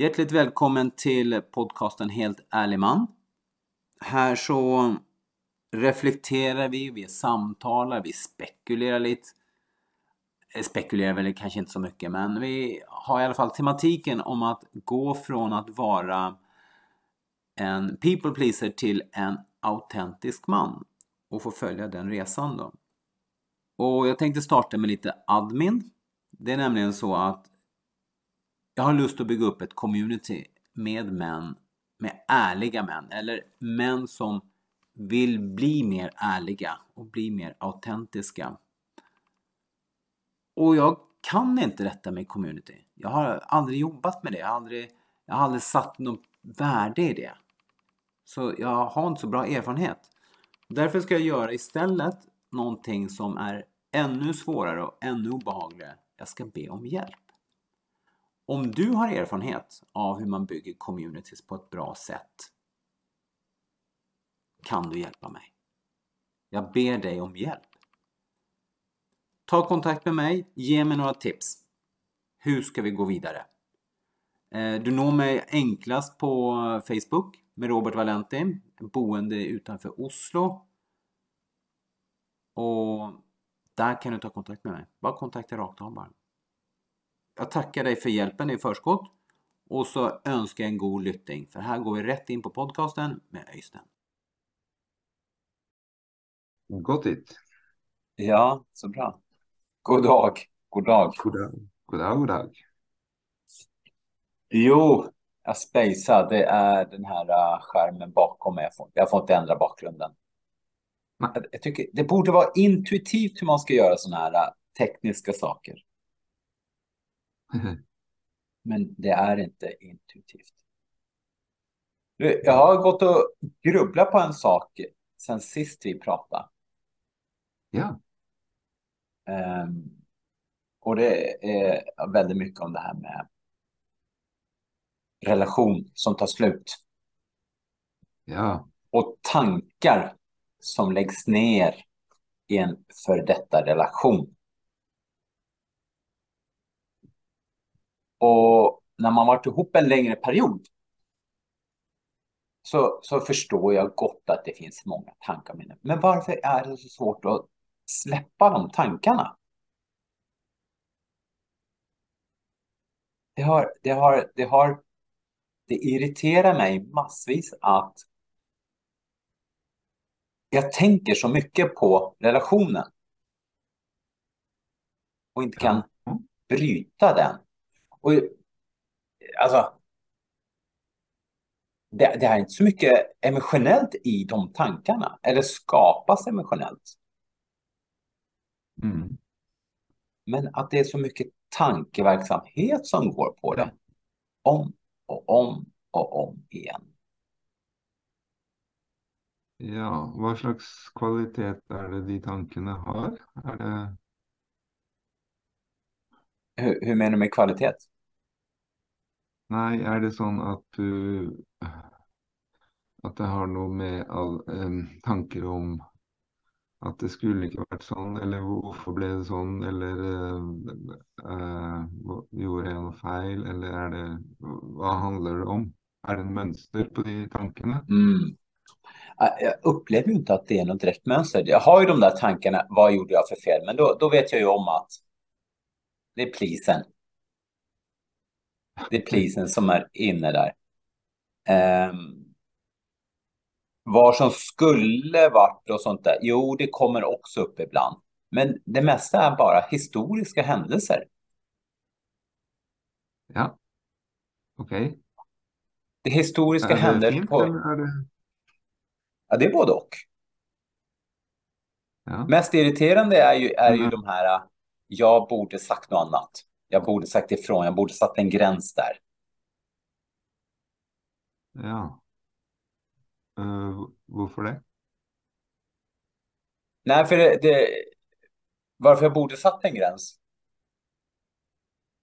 Hjärtligt välkommen till podcasten Helt ärlig man. Här så reflekterar vi, vi samtalar, vi spekulerar lite. Eh, spekulerar väl kanske inte så mycket men vi har i alla fall tematiken om att gå från att vara en people pleaser till en autentisk man och få följa den resan då. Och jag tänkte starta med lite admin. Det är nämligen så att jag har lust att bygga upp ett community med män, med ärliga män eller män som vill bli mer ärliga och bli mer autentiska. Och jag kan inte detta med community. Jag har aldrig jobbat med det. Jag har aldrig, jag har aldrig satt något värde i det. Så jag har inte så bra erfarenhet. Därför ska jag göra istället någonting som är ännu svårare och ännu obehagligare. Jag ska be om hjälp. Om du har erfarenhet av hur man bygger communities på ett bra sätt kan du hjälpa mig. Jag ber dig om hjälp. Ta kontakt med mig, ge mig några tips. Hur ska vi gå vidare? Eh, du når mig enklast på Facebook med Robert Valenti, boende utanför Oslo. Och där kan du ta kontakt med mig. Bara kontakta rakt av bara. Jag tackar dig för hjälpen i förskott och så önskar jag en god lyttning för här går vi rätt in på podcasten med Öystein. Gått dit. Ja, så bra. God dag. God dag. God dag. God dag, god dag. Jo, jag spejsar. Det är den här uh, skärmen bakom mig. Jag får, jag får inte ändra bakgrunden. Jag, tycker det borde vara intuitivt hur man ska göra sådana här uh, tekniska saker. Men det är inte intuitivt. Jag har gått och grubblat på en sak sen sist vi pratade. Ja. Um, och det är väldigt mycket om det här med relation som tar slut. Ja. Och tankar som läggs ner i en för detta relation. Och när man varit ihop en längre period så, så förstår jag gott att det finns många tankar. Med. Men varför är det så svårt att släppa de tankarna? Det har, det har, det har, det irriterar mig massvis att jag tänker så mycket på relationen och inte kan bryta den. Och alltså, det, det är inte så mycket emotionellt i de tankarna, eller skapas emotionellt. Mm. Men att det är så mycket tankeverksamhet som går på det. Om och om och om igen. Ja, vad slags kvalitet är det de tankarna har? Är det... Hur, hur menar du med kvalitet? Nej, är det så att du att det har något med all, um, tankar om att det skulle inte varit sån eller varför blev det sån eller uh, gjorde jag något fel eller är det vad handlar det om? Är det en mönster på de tankarna? Mm. Jag upplever ju inte att det är något direkt mönster. Jag har ju de där tankarna, vad gjorde jag för fel? Men då, då vet jag ju om att det är plisen. Det är plisen som är inne där. Um, vad som skulle varit och sånt där, jo, det kommer också upp ibland. Men det mesta är bara historiska händelser. Ja, okej. Okay. Det historiska händelser. På... Är det... Ja, det är både och. Ja. Mest irriterande är ju, är ju mm. de här, jag borde sagt något annat. Jag borde sagt ifrån, jag borde satt en gräns där. Ja. Uh, varför det? Nej, för det, det, varför jag borde satt en gräns?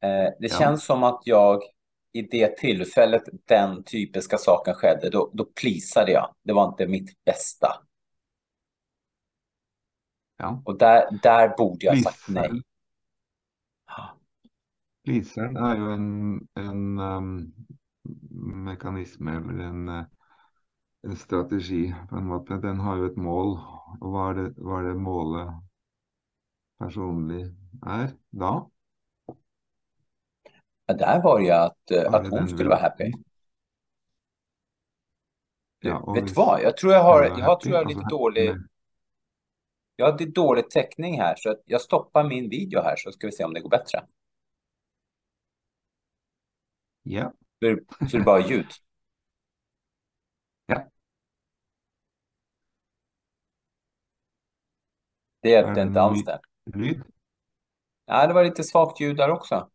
Eh, det ja. känns som att jag i det tillfället den typiska saken skedde, då, då plisade jag. Det var inte mitt bästa. Ja. Och där, där borde jag Plisar. sagt nej. Plisaren är ju en, en um, mekanisme eller en, eh, en strategi, på en måte. Den har jo et mål. Og hva er det, hva er det målet personlig er da? Ja, där var ju att, eh, Hva er att hon skulle vara happy. Ja, og Vet du vad? Jag tror jag har, jag har, happy, tror jag har lite happy dålig, jag har lite dålig täckning här så jag stoppar min video här så ska vi se om det går bättre. Ja. Så så det är bara ljud. Ja. Det hjälpte det inte alls det. lyd? Ja, det var lite svagt ljud där också.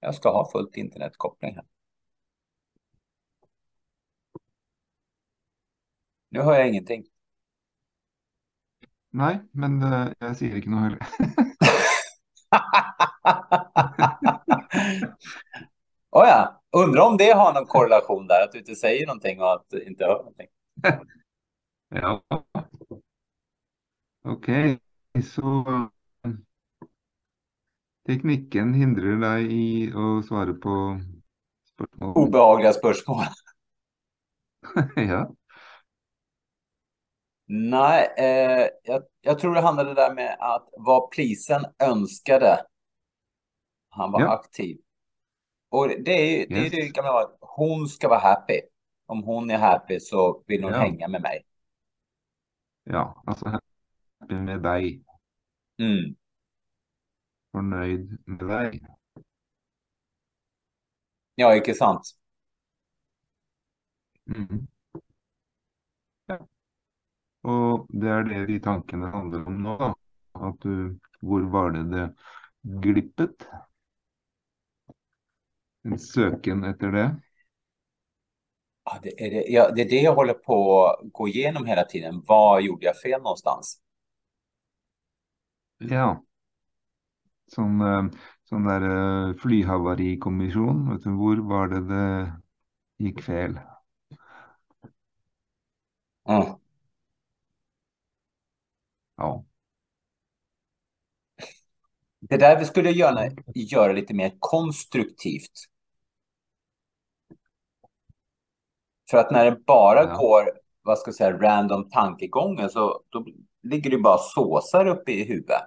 Jag ska ha fullt internetkoppling här. Nu hör jag ingenting. Nei, men eh, jeg sier ikke noe heller. Oh ja, undrar om det har någon korrelation där, att du inte säger någonting och att du inte hör någonting. Ja. OK, så eh, teknikken hindrer deg i å svare på spørsmål? Obehagliga spörsmål. ja. Nej, eh, jag, jag tror det handlade där med att vad polisen önskade. Han var Ja. aktiv. Och det är ju det, är Yes. det gamla vanliga, hon ska vara happy. Om hon är happy så vill hon Ja. hänga med mig. ja. Altså happy med deg. Mm. Fornøyd med deg. Ja, inte sant? Mhm. Ja. Og det er det de tankene handler om nå, da. At du Hvor var det det glippet? En søken etter det. Ja, det, är det, ja, det är det jag håller på att gå igenom hela tiden. Vad gjorde jag fel någonstans? Ja. Sånn, eh, sånn der eh. Vet du, hvor var det det gikk feil? Mm. Ja. Det där vi skulle göra, göra lite mer konstruktivt. För att när det bara Ja. går, vad ska jag säga, random tankegångar så då ligger det bara såsar uppe i huvudet.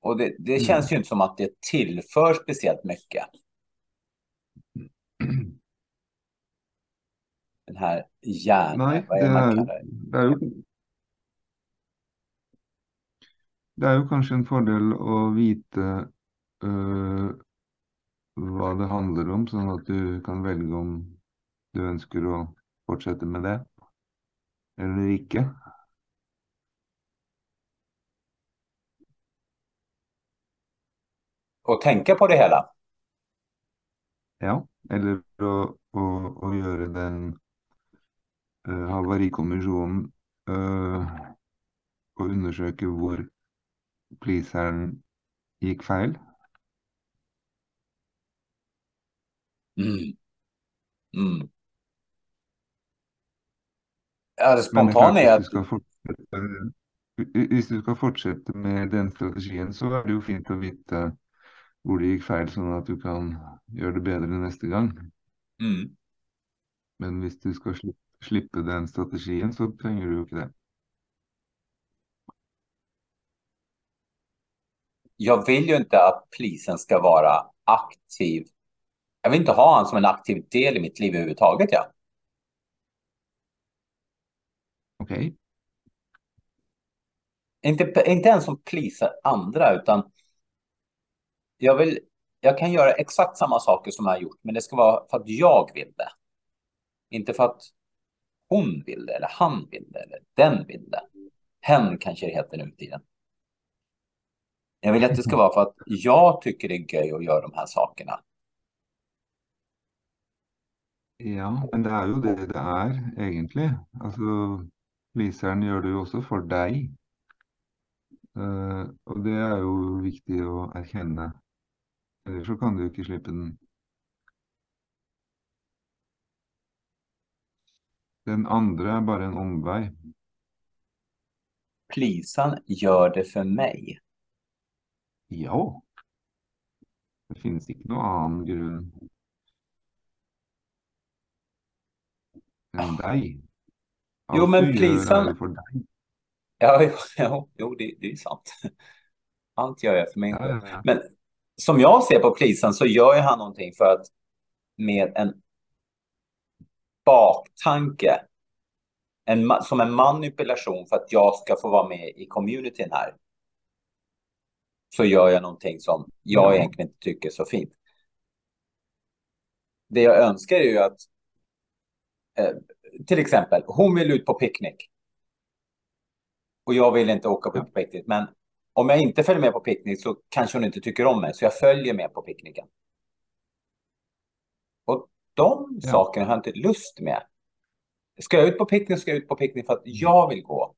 Och det, det Mm. känns ju inte som att det tillför speciellt mycket. Den här hjärnan, Nei, vad är det man kallar det? det jo er jo kanskje en fordel å vite øh, hva det handler om, sånn at du kan velge om du ønsker å fortsette med det eller ikke. Och tänka på det hela. Ja, eller å, å, å gjøre den øh, havarikommisjonen øh, og undersøke hvor pleaseren gikk feil. Mm. Mm. Ja, det spontana är att du skal fortsette, hvis du skal fortsette med den strategien, så er det jo fint å vite hvor det gikk feil, sånn at du kan gjøre det bedre neste gang. mm. Men hvis du skal slippe, slippe den strategien, så trenger du jo ikke det. jag vill ju inte att polisen ska vara aktiv. Jag vill inte ha han som en aktiv del i mitt liv överhuvudtaget. Ja. OK? Inte, inte ens som polisar andra, utan jag vill, jag kan göra exakt samma saker som jag har gjort, men det ska vara för att jag vill det. Inte för att hon vill det, eller han vill det, eller den vill det. Hen kanske det heter nu tiden. Jag vill att det ska vara för att jag tycker det är göj att göra de här sakerna. Ja, men det er jo det det er, egentlig. Altså, pleaseren gjør det jo også for deg. Eh, og det er jo viktig å erkjenne. Ellers så kan du ikke slippe den. Den andre er bare en omvei. Plisan gör det för mig. Ja, Det finns inte någon annan grund än dig. Jo, Allt men gör pleasen- är för dig. Ja, jo, jo, jo det, det är sant. Allt gör jag för min Ja, ja, ja. Men som jag ser på Plisan så gör ju han någonting för att med en baktanke, en, som en manipulation för att jag ska få vara med i communityn här. Så gör jag någonting som jag Ja. egentligen inte tycker är så fint. Det jag önskar är ju att till exempel, hon vill ut på picknick. Och jag vill inte åka på picknick, men om jag inte följer med på picknick så kanske hon inte tycker om mig, så jag följer med på picknicken. Och de Ja. sakerna har jag inte lust med. Ska jag ut på picknick ska jag ut på picknick för att jag vill gå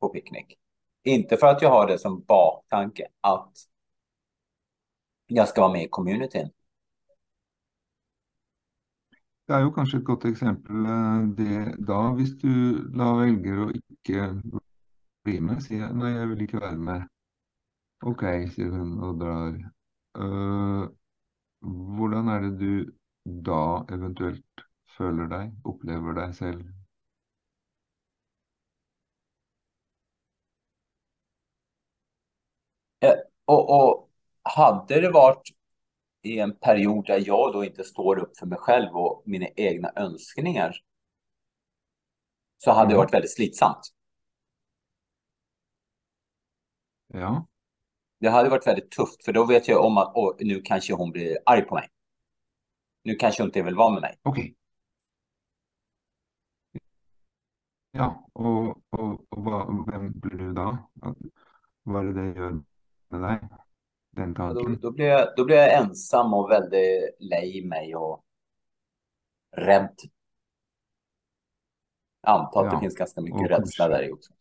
på picknick. Inte för att jag har det som baktanke att jag ska vara med i communityn. Det er jo kanskje et godt eksempel eh, det da, hvis du da velger å ikke bli med, sier jeg nei, jeg vil ikke være med. Ok, sier hun og drar. Uh, hvordan er det du da eventuelt føler deg, opplever deg selv? Eh, och, och hade det varit i en period där jag då inte står upp för mig själv och mina egna önskningar så hade det Mm. varit väldigt slitsamt. Ja, Det hade varit väldigt tufft för då vet jag om att åh, nu kanske hon blir arg på mig. Nu kanske hon inte vill vara med mig. ok. Ja, og, og, og hva, hvem blir du da? Hva er det det gjør med deg, den Och Då, då, blir jag, då blir jag ensam och väldigt lej mig och rädd. Jag antar att det Ja, finns ganska mycket och rädsla kanske- där i också.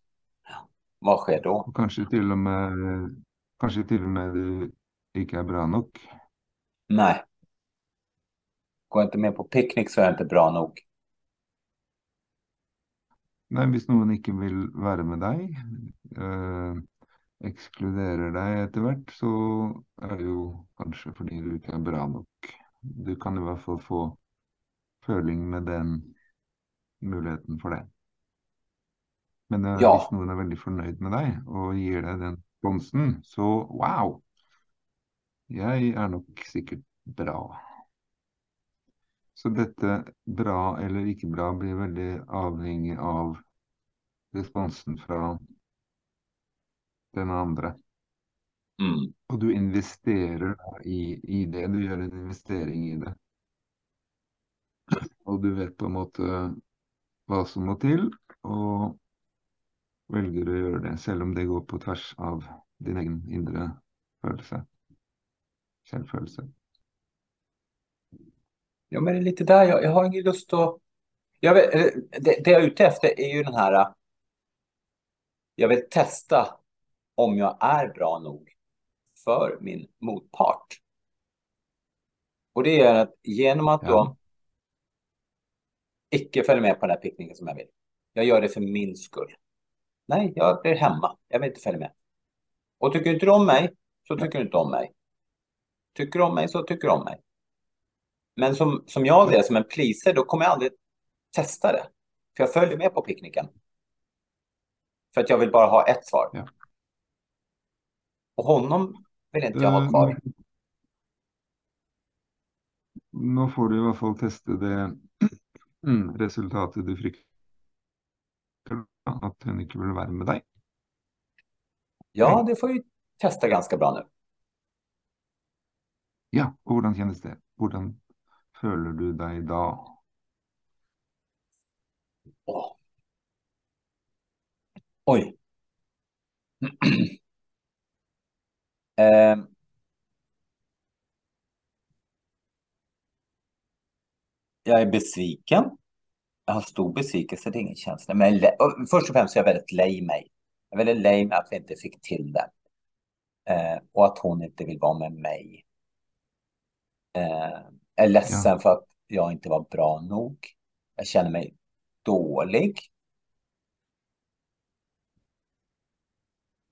Ja. Vad sker då? Og kanskje til og med, kanskje til og med ikke er bra nok. Nej. Går jag inte med på picknick så är jag inte bra nog. Nei, hvis noen ikke vil være med deg, eh, ekskluderer deg etter hvert, så er det jo kanskje fordi du ikke er bra nok. Du kan i hvert fall få føling med den muligheten for det. Men Ja. hvis noen er veldig fornøyd med deg og gir deg den responsen, så wow! Jeg er nok sikkert bra. Så dette bra eller ikke bra blir veldig avhengig av responsen fra den andre. Mm. Og du investerer da i, i det, du gjør en investering i det. Og du vet på en måte hva som må til, og velger å gjøre det, selv om det går på tvers av din egen indre følelse. Selvfølelse. Ja, men det är lite där jag, jag har ingen lust att... Jag vet, det, det jag är ute efter är ju den här... Jag vill testa om jag är bra nog för min motpart. Och det är att genom att då Ja. icke följa med på den här picknicken som jag vill. Jag gör det för min skull. Nej, jag blir hemma. Jag vill inte följa med. Och tycker inte du om mig så tycker du inte om mig. Tycker du om mig så tycker du om mig. Men som, som jag är, som en pleaser, då kommer jag aldrig testa det. För jag följer med på picknicken. För att jag vill bara ha ett svar. Ja. Och honom vill inte jag ha Eh, kvar. Nå får du i hvert fall teste det mm, resultatet du frykter, da, at hun ikke vil være med deg. Ja, det får ju testa ganska bra nu. Ja, og hvordan kjennes det? Hvordan føler du deg da? Åh. Oj. Ehm. jag är besviken. Jag har stor besvikelse, det är ingen känsla. Men och först och främst är jag väldigt lej mig. Jag är väldigt lej med att vi inte fick till det. Eh, och att hon inte vill vara med mig. Eh, jag är ledsen för att jag inte var bra nog. Jag känner mig dålig.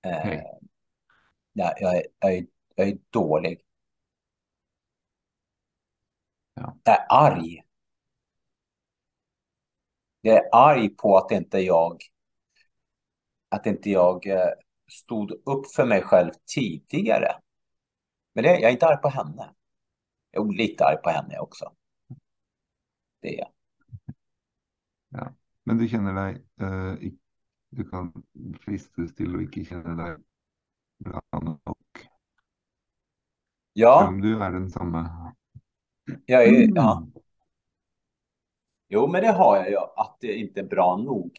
Eh, Jag, är, jag, är, jag är dålig. Ja. Jag är arg. Jag är arg på att inte jag att inte jag eh, stod upp för mig själv tidigare. Men det, jag är inte arg på henne. Jag är lite arg på henne också. Det är jag. Ja. Men du känner dig, eh, du kan fristes till att inte känna dig bra nog. Ja, Om du är densamma. jag är, Mm. ja. Jo, men det har jag ju. Att det inte är bra nog.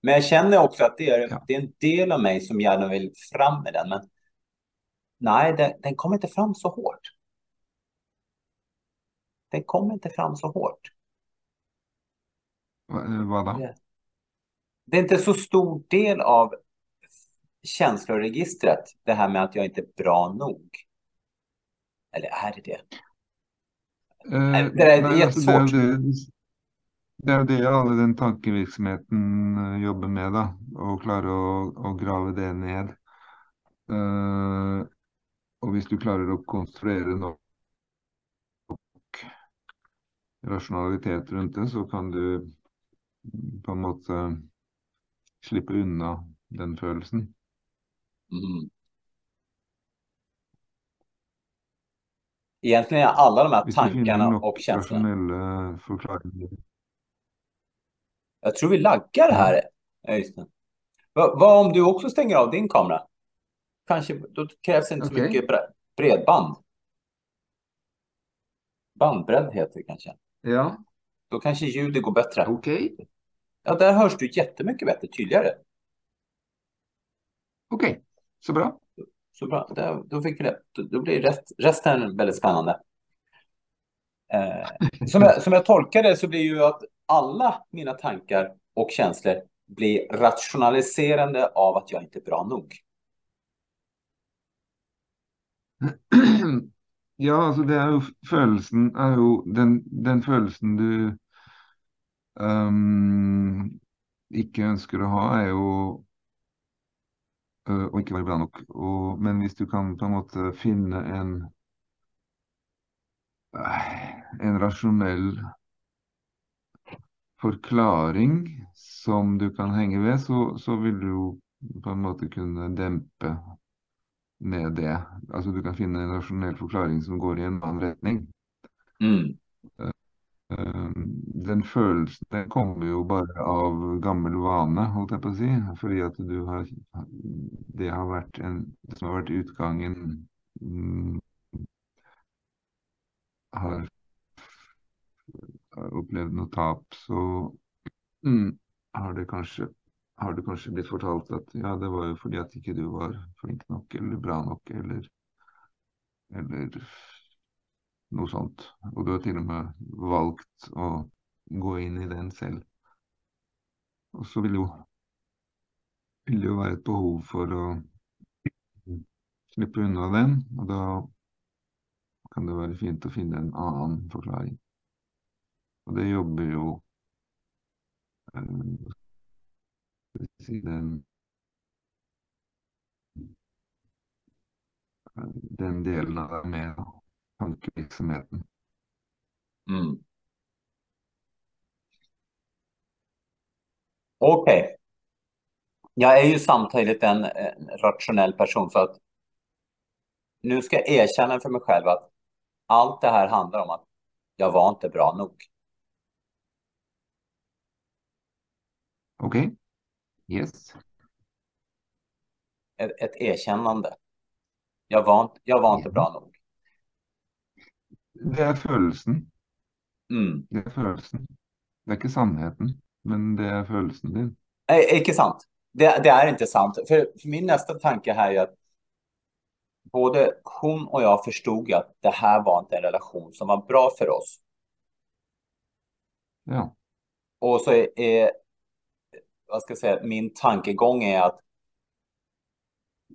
Men jag känner också att det är, Ja. det är en del av mig som gärna vill fram med den. Men nej, den, den kommer inte fram så hårt. Den kommer inte fram så hårt. Eh, Vad då? Det är inte så stor del av känsloregistret, det här med att jag inte är bra nog. Eller är det det? Eh, det är nei, altså, det jättesvårt. det, det jo det alle den tankevirksomheten eh, jobber med, da. Å klare å, grave det ned. Eh, og hvis du klarer å konstruere nok rasjonalitet rundt det, så kan du på en måte slippe unna den følelsen. Mm. Egentligen är alla de här tankarna och känslorna. forklaringer. Jag tror vi laggar här. Ja, just det. Vad, vad om du också stänger av din kamera? Kanske, då krävs inte så Okej. mycket bre- bredband. Bandbredd heter det kanske. Ja, Då kanske ljudet går bättre. ok. Ja, där hörs du jättemycket bättre, tydligare. Ok, så bra. Så bra, där, då fick vi det. Då, då blir rest, resten väldigt spännande. Eh, som, jag, som jag tolkar det så blir ju att alla mina tankar och känslor blir rationaliserande av att jag inte är bra nog. Ja, altså det jo følelsen er jo den, den følelsen du ehm, ikke ønsker å ha, er jo å ikke være bra nok. Og, men hvis du kan på en måte finne en eh, en rasjonell forklaring som du kan henge ved, så, så vil du jo på en måte kunne dempe ned det. Altså du kan finne en rasjonell forklaring som går i en annen retning. Mm. Ehm, den følelsen den kommer jo bare av gammel vane, holdt jeg på å si. Fordi at du har Det har vært en Det som har vært utgangen mm, Har har opplevd noe tap, så mm, har det kanskje har du kanskje blitt fortalt at ja, det var jo fordi at ikke du var flink nok eller bra nok eller eller något sånt. Och du har till och med valt att gå in i den själv. Och så vill du, vill det vara ett behov för att slippa undan den, Och då kan det vara fint att finna en annan förklaring. Och det jobbar ju den den delen av det med da, tankevirksomheten. Mm. Okej. Jag är ju samtidigt en, en rationell person så att nu ska jag erkänna för mig själv att allt det här handlar om att jag var inte bra nog. Okej? Yes. Ett, ett erkännande. Jag var, inte- jag var inte bra nog. Det er følelsen. Mm. Det er følelsen. Det er ikke sannheten, men det er følelsen din. Nej, icke sant. Det, det är inte sant. För, för min nästa tanke här är att både hon och jag förstod att det här var inte en relation som var bra för oss. Ja. Och så är, är vad ska jag säga, min tankegång är att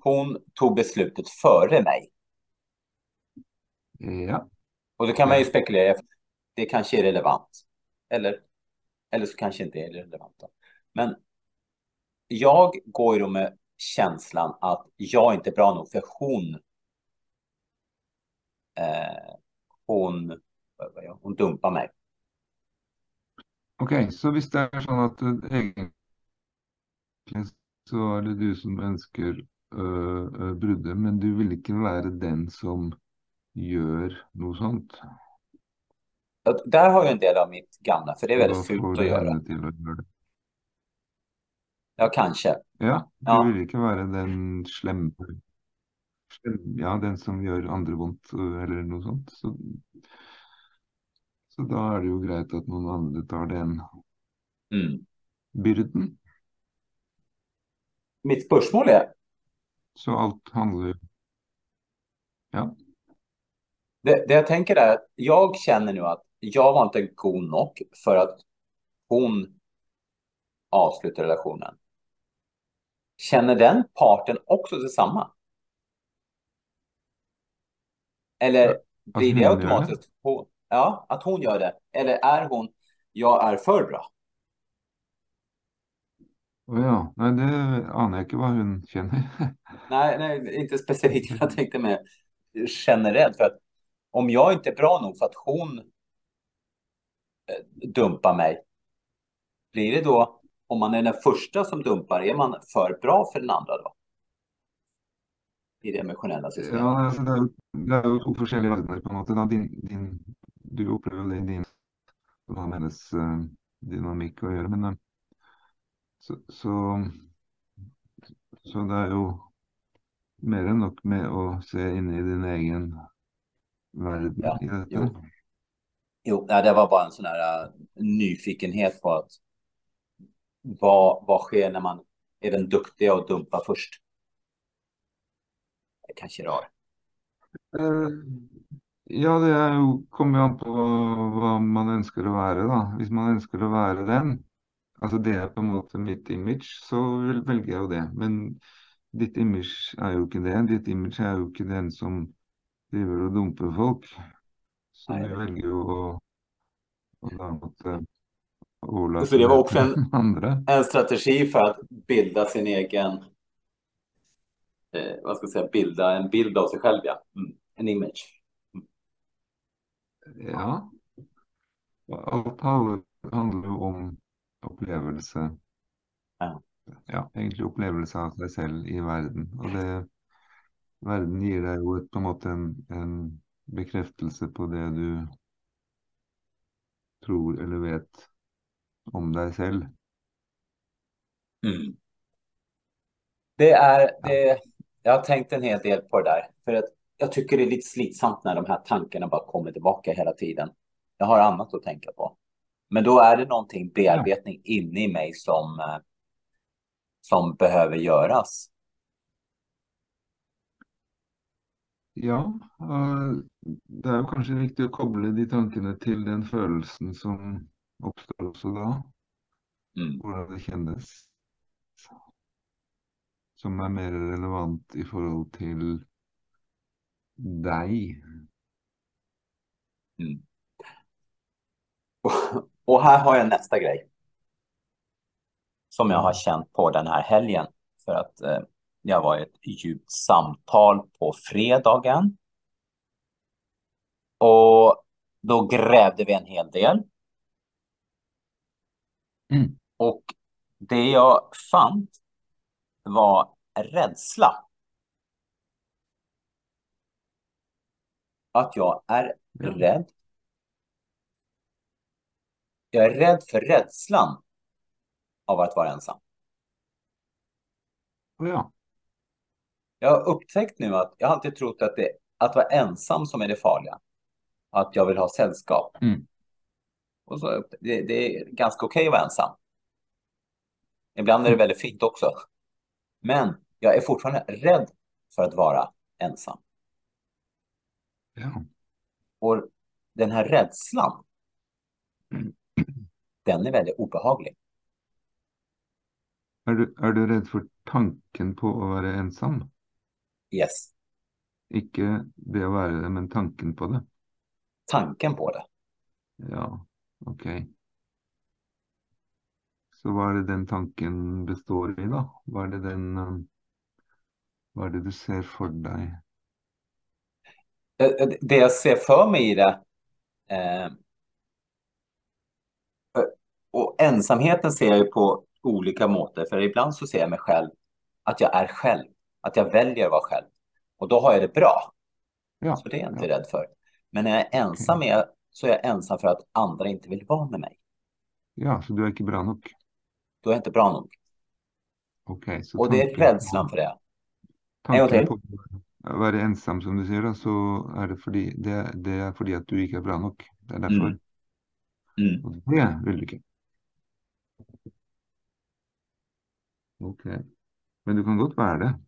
hon tog beslutet före mig. Ja. Och då kan man ju spekulera, det kanske är relevant. Eller, eller så kanske inte är relevant. Då. Men jag går ju då med känslan att jag inte är bra nog för hon eh, hon, hon dumpar mig. Okej, så hvis det er sånn at du egentlig så er det du som ønsker øh, øh, bruddet, men du vil ikke være den som gjør noe sånt? Att Där har jag en del av mitt gamla, för det är väldigt får fult att göra. henne til å gjøre det. Ja, kanske. Ja, du Ja. ikke være den slem- Ja, den som gjør andre vondt, øh, eller noe sånt. Så, så da er det jo greit at noen andre tar den Mm. byrden. Mitt spörsmål är, Så alt handler jo Ja. Det, det jag tänker är att jag känner nu att jag var inte god nog för att hon avslutar relationen. Känner den parten också detsamma? Eller Att blir det hon automatiskt hon? Ja, att hon gör det. Eller är hon, jag är för bra? Ja. Nei, det aner jeg ikke hva hun kjenner. Nej, nej, inte specifikt. Jag tänkte mer generellt. För att om jag inte är bra nog för att hon eh, dumpar mig, blir det då, om man är den första som dumpar, är man för bra för den andra då? I det emotionella systemet. Ja, alltså, det, är jo, det er jo to verdener, på något sätt. Din, din, du upplever det i din som har med hennes uh, dynamik att göra. Men eh, så, så, så det är ju mer än nog med att se in i din egen verden Ja, dette. jo. Jo, nej, det var bara en sån här uh, nyfikenhet på att vad, vad sker när man är den duktiga och dumpar först? Det kanske är rar. Eh, Ja, det er kommer an på hva man ønsker å være, da. Hvis man ønsker å være den, altså det er på en måte mitt image, så jeg jo det. Men ditt image er jo ikke det. Ditt image er jo ikke den som driver og dumper folk. Så det- velger jo å, å måtte overlate Så det var också en-. En strategi för att bilda sin egen, eh, vad ska jag säga, bilda en bild av sig själv, ja. Mm. En image. Ja. Alt handler, handler jo om opplevelse. Ja. Ja, egentlig opplevelse av seg selv i verden. Og det Verden gir deg jo et, på en måte en, en bekreftelse på det du tror eller vet om deg selv. Mm. Det är, det, jag har tänkt en hel del på det där. För att jag tycker det är lite slitsamt när de här tankarna bara kommer tillbaka hela tiden. Jag har annat att tänka på. Men då är det någonting bearbetning inne i mig som, eh, som behöver göras. Ja, eh, det er jo kanskje viktig å koble de tankene til den følelsen som oppstår også da. Mm. hvordan det kjennes. Som er mer relevant i forhold til deg. Mm. Och, och här har jag nästa grej. Som jag har känt på den här helgen. För att eh, jag var i ett djupt samtal på fredagen. Och då grävde vi en hel del. Mm. Och det jag fann var rädsla. Att jag är Ja. rädd. Jag är rädd för rädslan av att vara ensam. Ja. Jag har upptäckt nu att jag alltid trott att det att vara ensam som är det farliga. Att jag vill ha sällskap. Mm. Och så, det, det är ganska okej att vara ensam. Ibland är det väldigt fint också. Men jag är fortfarande rädd för att vara ensam. ja. Och den här rädslan, den är väldigt obehaglig. Er du, er du redd for tanken på å være ensom? Yes, Ikke det å være det, men tanken på det? tanken på det. Ja, ok. Så hva er det den tanken består i, da? Hva er det den um, Hva er det du ser for deg? Eh, det jag ser för mig i det eh, och ensamheten ser jag ju på olika måter, för ibland så ser jag mig själv att jag är själv, att jag väljer att vara själv. Och då har jag det bra. Ja, så det är jag inte ja. rädd för. Men när jag är ensam okay. med, så är jag ensam för att andra inte vill vara med mig. Ja, så du är inte bra nog? Då är inte bra nog. Okay, och det är rädslan för det. Tanken på att vara ensam som du säger, då, så är det, fordi, det, det är för att du inte är bra nog. Det är därför. Mm. Mm. Och det vill du inte. Okej. Okay. Men du kan gott vara det.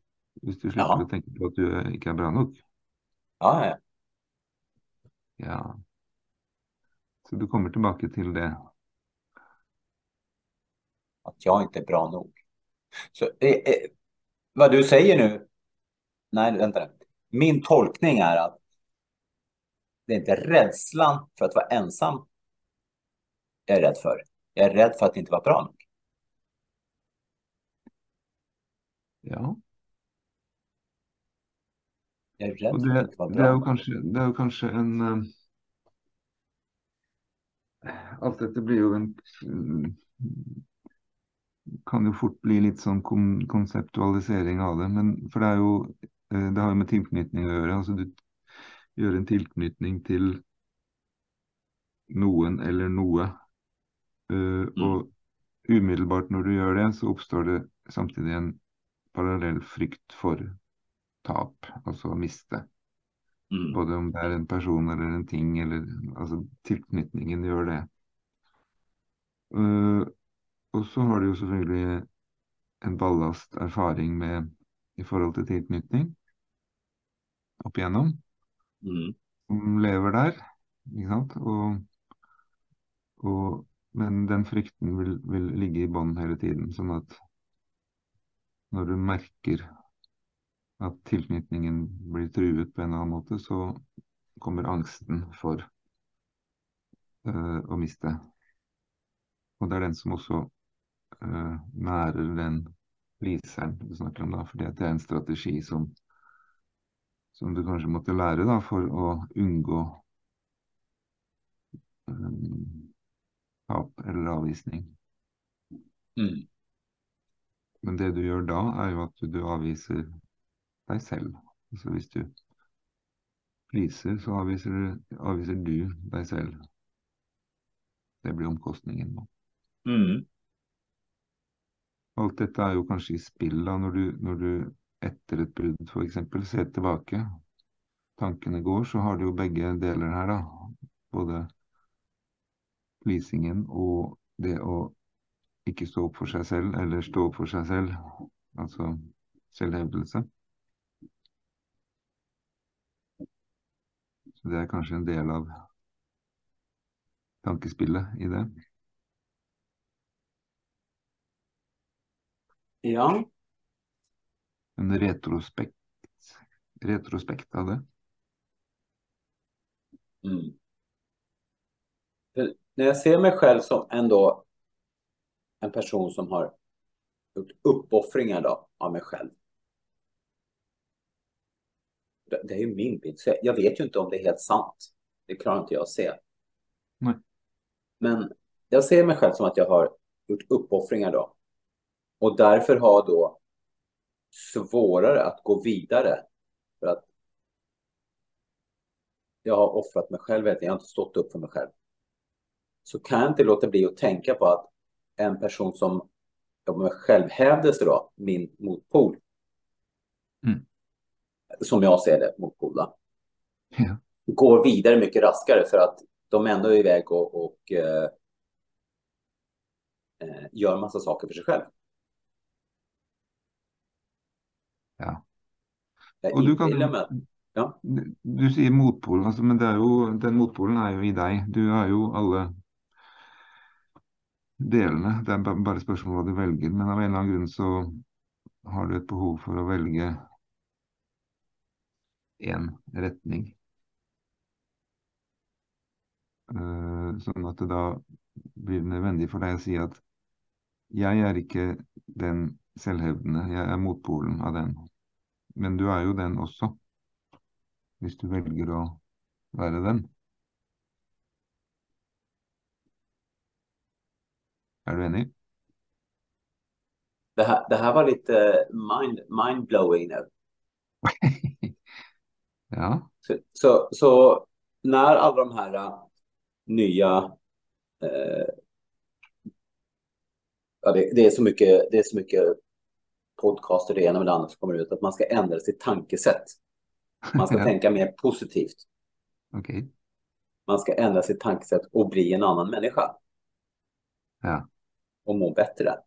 Om du slipper ja. tänka på att du är bra nog. Ja, ja. Ja. Så du kommer tillbaka till det. Att jag inte är bra nog. Så eh, eh, vad du säger nu. Nej, vänta. Min tolkning är att det är inte rädslan för att vara ensam jag är rädd för. Jag är rädd för att inte vara bra nog. Ja. Jag är rädd det, för att inte vara bra. Det är kanske, det är kanske en uh, Allt detta blir ju en kan ju fort bli lite sån kon konceptualisering av det. Men för det är ju eh, det har ju med tillknytning att göra. Alltså du gör en tillknytning till någon eller något. Uh, mm. Och omedelbart när du gör det så uppstår det samtidigt en parallell frykt för tap, alltså miste. Mm. Både om det är en person eller en ting, eller alltså tillknytningen gör det. Uh, och så har du ju såklart en ballast erfaring med i förhållande till tillknytning upp igenom. Mm. Som lever där. Och, och, men den frykten vill, vill ligga i bånd hela tiden. Så att när du märker att tillknytningen blir truet på en annan måte, så kommer angsten för uh, att mista. Och det är den som också uh, närer den liseren du snakker om, da, fordi det är en strategi som, som du kanske måste lära da, for å unngå um, tap eller avvisning. Mm. Men det du gör då är ju att du avvisar dig själv. Alltså om du pleaser så avvisar du, avvisar du dig själv. Det blir omkostningen då. Mm. Allt detta är ju kanske i spill när du, när du efter ett brud för exempel ser tillbaka. Tankene går så har du ju bägge delar här då. Både pleasingen och det att inte stå upp för sig själv eller stå upp för sig själv. Alltså självhävdelse. Det är kanske en del av tankespillet i det. Ja. En retrospekt, retrospekt av det. Mm. När jag ser mig själv som ändå en person som har gjort uppoffringar då, av mig själv. Det, är ju min bild. Så jag, vet ju inte om det är helt sant. Det klarar inte jag att se. Nej. Men jag ser mig själv som att jag har gjort uppoffringar då. Och därför har då svårare att gå vidare. För att jag har offrat mig själv, jag har inte stått upp för mig själv. Så kan jag inte låta bli att tänka på att en person som jobbar med självhävdelse då, min motpol. Som jag ser det, motpol. Ja. Går vidare mycket raskare för att de ändå är iväg och, och eh, eh, gör massa saker för sig själv. Ja. och du kan, med, ja. du, du säger motpol, alltså, men det är ju, den motpolen är ju i dig. Du har ju alla delene. Det er bare spørsmål hva du velger. Men av en eller annen grunn så har du et behov for å velge én retning. Uh, sånn at det da blir nødvendig for deg å si at jeg er ikke den selvhevdende, jeg er motpolen av den. Men du er jo den også. Hvis du velger å være den. Er du enig? Det här, det här var lite mind, mind-blowing nu. Ja. Så, så, så när alla de här uh, nya eh, ja, det, det, är så mycket, det är så mycket podcaster det ena med det andra som kommer ut att man ska ändra sitt tankesätt. Man ska Ja. tänka mer positivt. Okej. Man ska ändra sitt tankesätt och bli en annan människa Ja. och må bättre.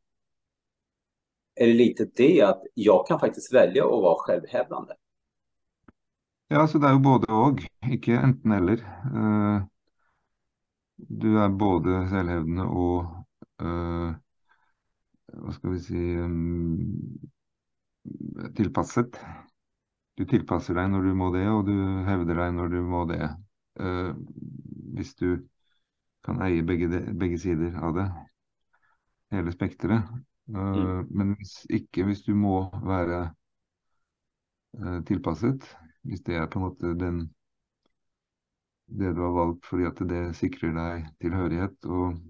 Är det lite det att jag kan faktiskt välja att vara självhävdande? Ja, så det er jo både og, ikke enten eller. Eh, du er både selvhevdende og eh, hva skal vi si mm, tilpasset. Du tilpasser deg når du må det, og du hevder deg når du må det. Eh, hvis du kan eie begge, de, begge sider av det, hele spekteret. Eh, Men hvis ikke, hvis du må være tilpasset, hvis det er på en måte den det du har valgt fordi at det sikrer deg tilhørighet, og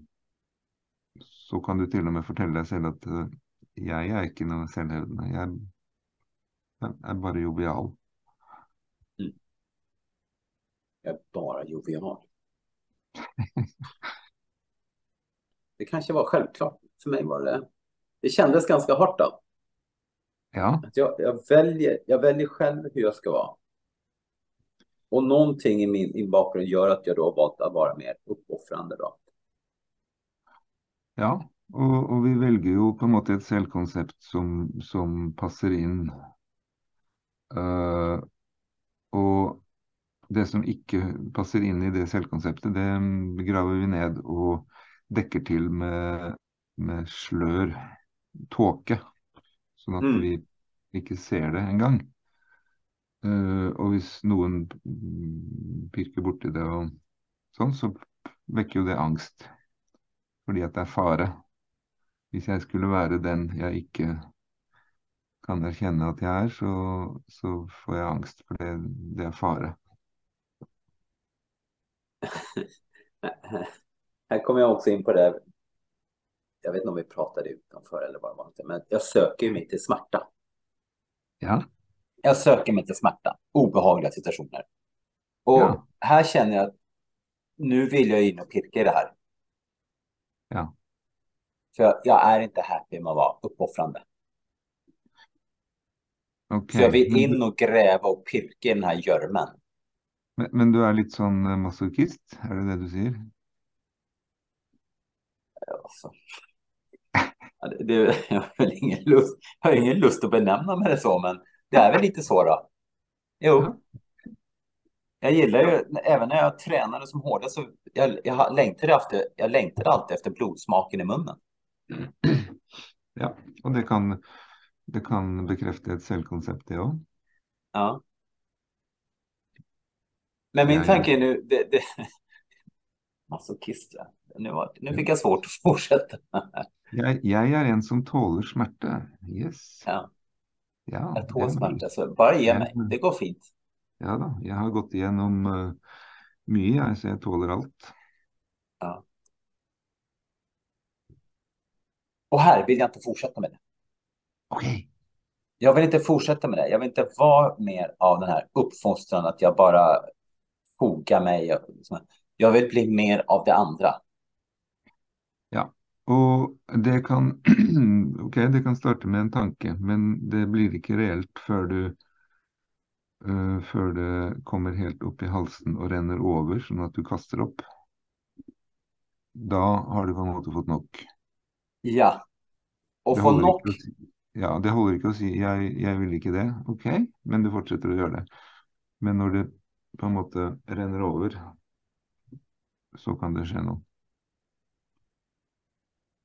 så kan du til og med fortelle deg selv at eh, jeg er ikke noe selvhevdende. Jeg jeg er bare jovial. Jag är bara jovial. Det kanske var självklart. För mig var det... Det kändes ganska hårt då. Ja, Att jag, jag, väljer, jag väljer själv hur jag ska vara. Och någonting i min, min bakgrund gör att jag då valt att vara mer uppoffrande då. ja. Og, og vi velger jo på en måte et selvkonsept som, som passer inn. Eh, og det som ikke passer inn i det selvkonseptet, det graver vi ned og dekker til med, med slør, tåke, sånn at Mm. vi ikke ser det engang. Uh, og hvis noen mm, pirker borti det og sånn, så vekker jo det angst. Fordi at det er fare. Hvis jeg skulle være den jeg ikke kan erkjenne at jeg er, så, så får jeg angst, for det, det er fare. Här kommer jag också in på det. Jag vet inte om vi pratade utanför eller vad det var. Men jag söker mig till smärta. Ja, Jag söker mig till smärta. Obehagliga situationer. Och Ja. här känner jag att nu vill jag in och pirka i det här. Ja. För jag, jag är inte happy med att vara uppoffrande. ok. Så jag vill in och gräva och pirka i den här gjörmen. men, men du er litt sånn eh, masochist, er det det du sier? Alltså. Det, det, jag, har ingen lust, jag har ingen lust att benämna mig det så, men det är väl lite så då. Jo. Ja. Jag gillar ju, även när jag tränade som hårdast, så jag, jag, längtade efter, jag längtade alltid efter blodsmaken i munnen. Ja, og det kan, det kan bekrefte et selvkonsept, det òg. Ja. Men min Ja, tanke är nu, det, det, masochist, ja. nu, var, nu fick jag svårt att fortsätta. Jeg, jeg er en som tåler smerte. Yes. Ja, Ja, jag det tål er smärta, så bara ge Ja. mig, det går fint. Ja da, jeg har gått igjennom eh, mye, jeg, så jeg tåler alt. Och här vill jag inte fortsätta med det. Ok. Jag vill inte fortsätta med det. Jag vill inte vara mer av den här uppfostran att jag bara fogar mig. och. Jag vill bli mer av det andra. Og det kan Ok, det kan starte med en tanke, men det blir ikke reelt før du eh, Før det kommer helt opp i halsen og renner over, sånn at du kaster opp. Da har du på en måte fått nok. Ja. Det få å si, ja, det holder ikke å si jeg, 'jeg vil ikke det', ok, men du fortsetter å gjøre det. Men når det på en måte renner over, så kan det skje noe.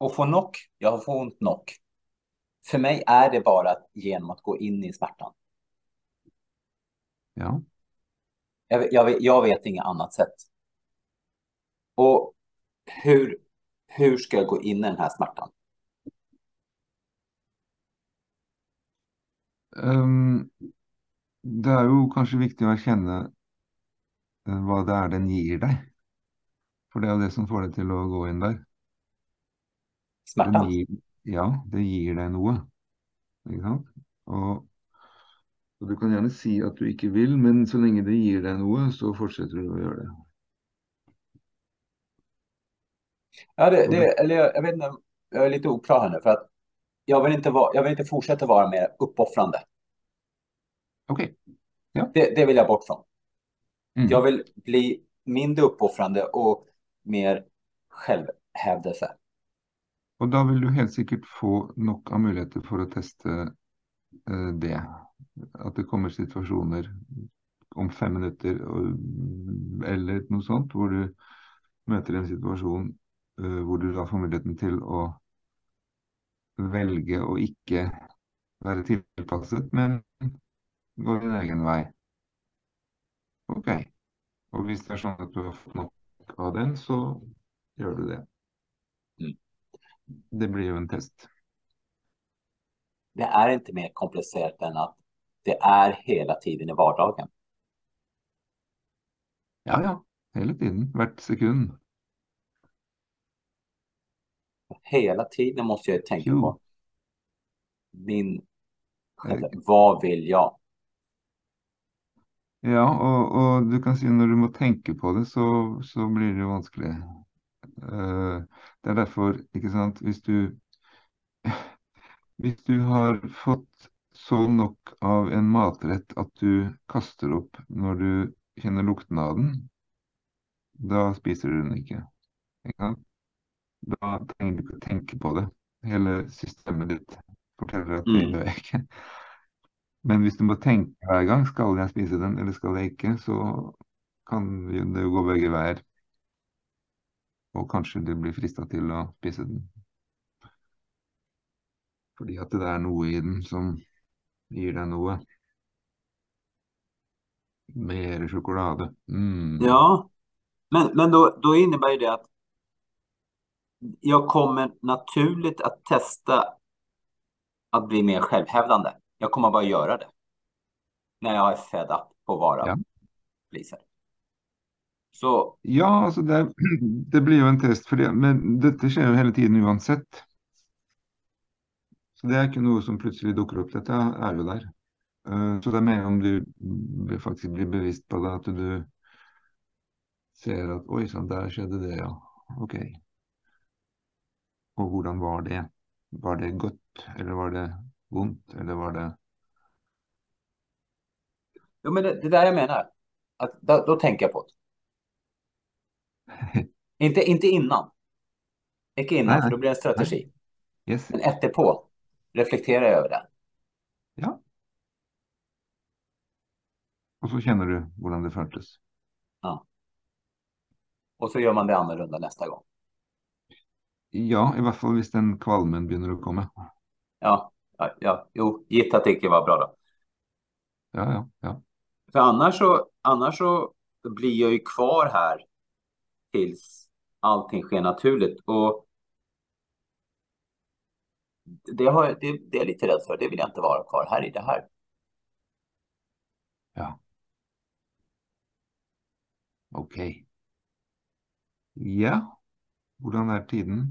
Och få knock. Jag får ont knock. För mig är det bara genom att gå in i smärtan. Ja. Jag, vet- jag, jag vet inget annat sätt. Och hur, hur ska jag gå in i den här smärtan? Ehm, det är ju kanske viktigt att känna eh, vad det är den ger dig. För det är det som får dig till att gå in där. Den Smärtan? ger, ja, det ger dig något. Ikke sant? Och, och du kan gärna säga att du inte vill, men så länge det ger dig något så fortsätter du att göra det. Ja, det, det, eller jag, jag vet inte, jag är lite oklar här nu för att jag vill inte, vara, jag vill inte fortsätta vara mer uppoffrande. Okej. Det, det vill jag bort från. Mm. Jag vill bli mindre uppoffrande och mer självhävdelse. Och då vill du helt säkert få nog av möjligheter för att testa eh, det. Att det kommer situationer om fem minuter eh, eller något sånt, där du möter en situation eh, där du då får möjligheten till att välja och inte vara tillpassad, men gå din egen väg. Okej. Och om det är så att du har fått nog av den så gör du det. Det blir ju en test. Det är inte mer komplicerat än att det är hela tiden i vardagen. Ja, ja. Hela tiden, hvert sekund. Hela tiden måste jag tänka Jo. på min vad vill jag? Ja, och, och du kan si när du må tänka på det, så, så blir det. Eh, det är därför, ikke sant, hvis du Hvis du har fått så nok av en matrett at du kaster opp når du kjenner lukten av den, da spiser du den ikke. Ikke sant? Da trenger du ikke å tenke på det. Hele systemet ditt forteller at det Mm. gjør jeg ikke. Men hvis du må tenke hver gang skal jeg spise den eller skal jeg ikke, så kan det jo gå begge veier. Og kanskje du blir frista til å spise den. Fordi at det er noe i den som gir deg noe. Mer sjokolade. Mm. Ja, men, men då, då innebär det att jag kommer naturligt att testa att bli mer självhävdande. Jag kommer bara göra det. När jag är fed up på att vara Ja. pleaser. Så Ja, altså det, det blir jo en test for det, men dette skjer jo hele tiden uansett. Så det er ikke noe som plutselig dukker opp, dette er jo der. Eh, Så det er mer om du blir- faktisk blir bevisst på det, at du ser at oi sann, der skjedde det, ja. Ok. Og hvordan var det? Var det godt, eller var det vondt, eller var det jo, men det, det där jag menar. Att då, då tänker jag på det. Inte, inte innan. Inte innan, Nej, för då blir det en strategi. Yes. Men efterpå reflekterar jag över det. Ja. Og så kjenner du hvordan det føltes. Och så gör man det annorlunda nästa gång. Ja, i hvert fall hvis den kvalmen å komme. Ja, ja, ja. jo, gitt att det inte var bra då. Ja, ja, ja. För annars så, annars så blir jag ju kvar här tills allting sker naturligt. Och det, har, jag- det, det är jag lite rädd för. Det vill jag inte vara kvar här i det här. ja. Ok. Ja, hvordan er tiden?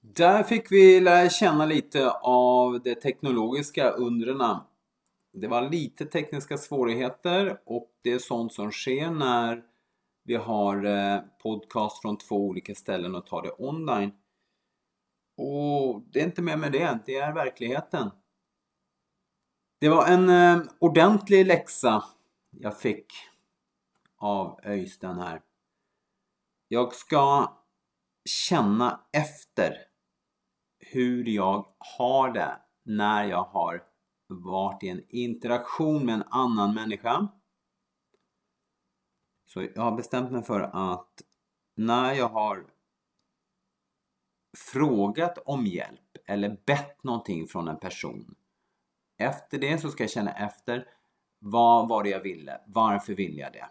Där fick vi lära känna lite av det teknologiska undren. Det var lite tekniska svårigheter och det är sånt som sker när vi har eh, podcast från två olika ställen och tar det online. Och det är inte mer med det, det är verkligheten. Det var en eh, ordentlig läxa jag fick av Öystein här. Jag ska känna efter hur jag har det när jag har varit i en interaktion med en annan människa. Så jag har bestämt mig för att när jag har frågat om hjälp eller bett någonting från en person. Efter det så ska jag känna efter vad var det jag ville? Varför vill jag det?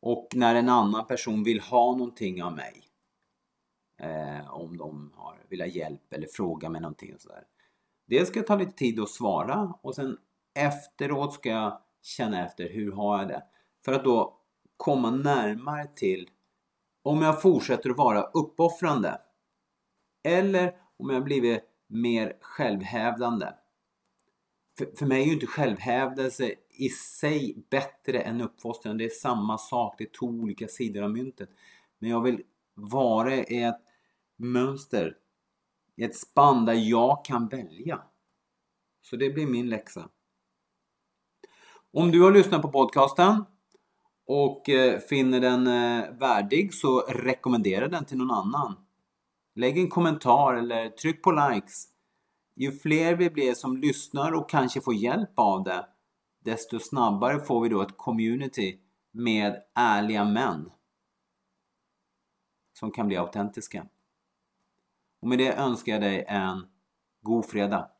Och när en annan person vill ha någonting av mig eh, om de har, vill ha hjälp eller fråga mig någonting och sådär. dels ska jag ta lite tid att svara och sen efteråt ska jag känna efter hur har jag det? För att då komma närmare till om jag fortsätter att vara uppoffrande eller om jag blivit mer självhävdande. För, för mig är ju inte självhävdelse i sig bättre än uppfostran. Det är samma sak, det är två olika sidor av myntet. Men jag vill vara i ett mönster, i ett spann där jag kan välja. Så det blir min läxa. Om du har lyssnat på podcasten och eh, finner den eh, värdig så rekommendera den till någon annan. Lägg en kommentar eller tryck på likes. Ju fler vi blir som lyssnar och kanske får hjälp av det desto snabbare får vi då ett community med ärliga män som kan bli autentiska. Och med det önskar jag dig en god fredag.